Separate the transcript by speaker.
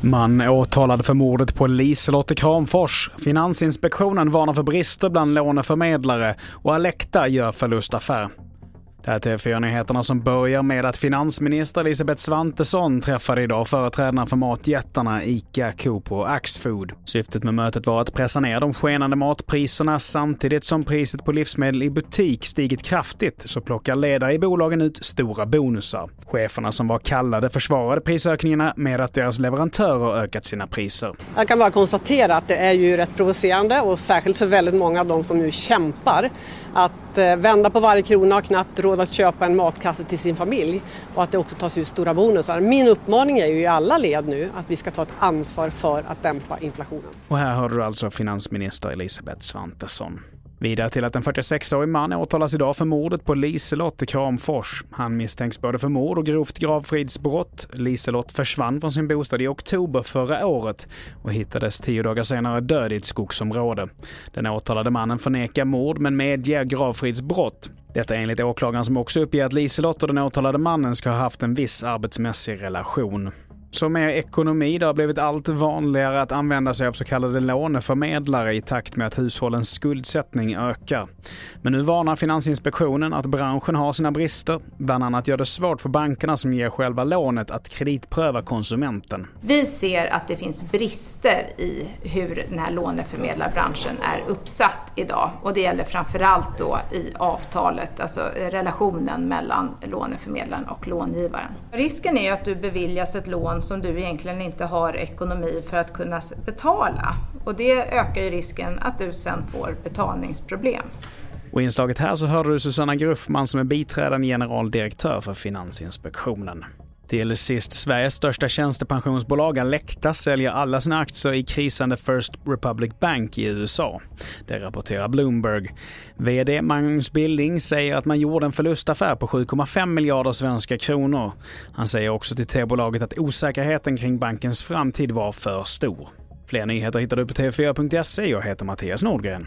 Speaker 1: Man åtalad för mordet på Liselott i Kramfors. Finansinspektionen varnar för brister bland låneförmedlare och Alecta gör förlustaffär. Det här är TV4-nyheterna som börjar med att finansminister Elisabeth Svantesson träffade idag företrädarna för matjättarna ICA, Coop och Axfood. Syftet med mötet var att pressa ner de skenande matpriserna samtidigt som priset på livsmedel i butik stigit kraftigt så plockar ledare i bolagen ut stora bonusar. Cheferna som var kallade försvarade prisökningarna med att deras leverantörer ökat sina priser.
Speaker 2: Jag kan bara konstatera att det är ju rätt provocerande och särskilt för väldigt många av de som nu kämpar att eh, vända på varje krona och knappt råd att köpa en matkasse till sin familj och att det också tas ut stora bonusar. Min uppmaning är ju i alla led nu att vi ska ta ett ansvar för att dämpa inflationen.
Speaker 1: Och här hörde du alltså finansminister Elisabeth Svantesson. Vidare till att en 46-årig man åtalas idag för mordet på Liselott i Kramfors. Han misstänks både för mord och grovt gravfridsbrott. Liselott försvann från sin bostad i oktober förra året och hittades tio dagar senare död i ett skogsområde. Den åtalade mannen förnekar mord men medger gravfridsbrott. Detta enligt åklagaren som också uppger att Liselott och den åtalade mannen ska ha haft en viss arbetsmässig relation som är ekonomi, det har blivit allt vanligare att använda sig av så kallade låneförmedlare i takt med att hushållens skuldsättning ökar. Men nu varnar Finansinspektionen att branschen har sina brister. Bland annat gör det svårt för bankerna som ger själva lånet att kreditpröva konsumenten.
Speaker 3: Vi ser att det finns brister i hur den här låneförmedlarbranschen är uppsatt idag och det gäller framförallt då i avtalet, alltså relationen mellan låneförmedlaren och långivaren. Risken är ju att du beviljas ett lån som du egentligen inte har ekonomi för att kunna betala. Och det ökar ju risken att du sen får betalningsproblem.
Speaker 1: Och i inslaget här så hörde du Susanna Gruffman som är biträdande generaldirektör för Finansinspektionen. Till sist, Sveriges största tjänstepensionsbolag Alecta säljer alla sina aktier i krisande First Republic Bank i USA. Det rapporterar Bloomberg. VD Magnus Billing säger att man gjorde en förlustaffär på 7,5 miljarder svenska kronor. Han säger också till T-bolaget att osäkerheten kring bankens framtid var för stor. Fler nyheter hittar du på tv4.se. Jag heter Mattias Nordgren.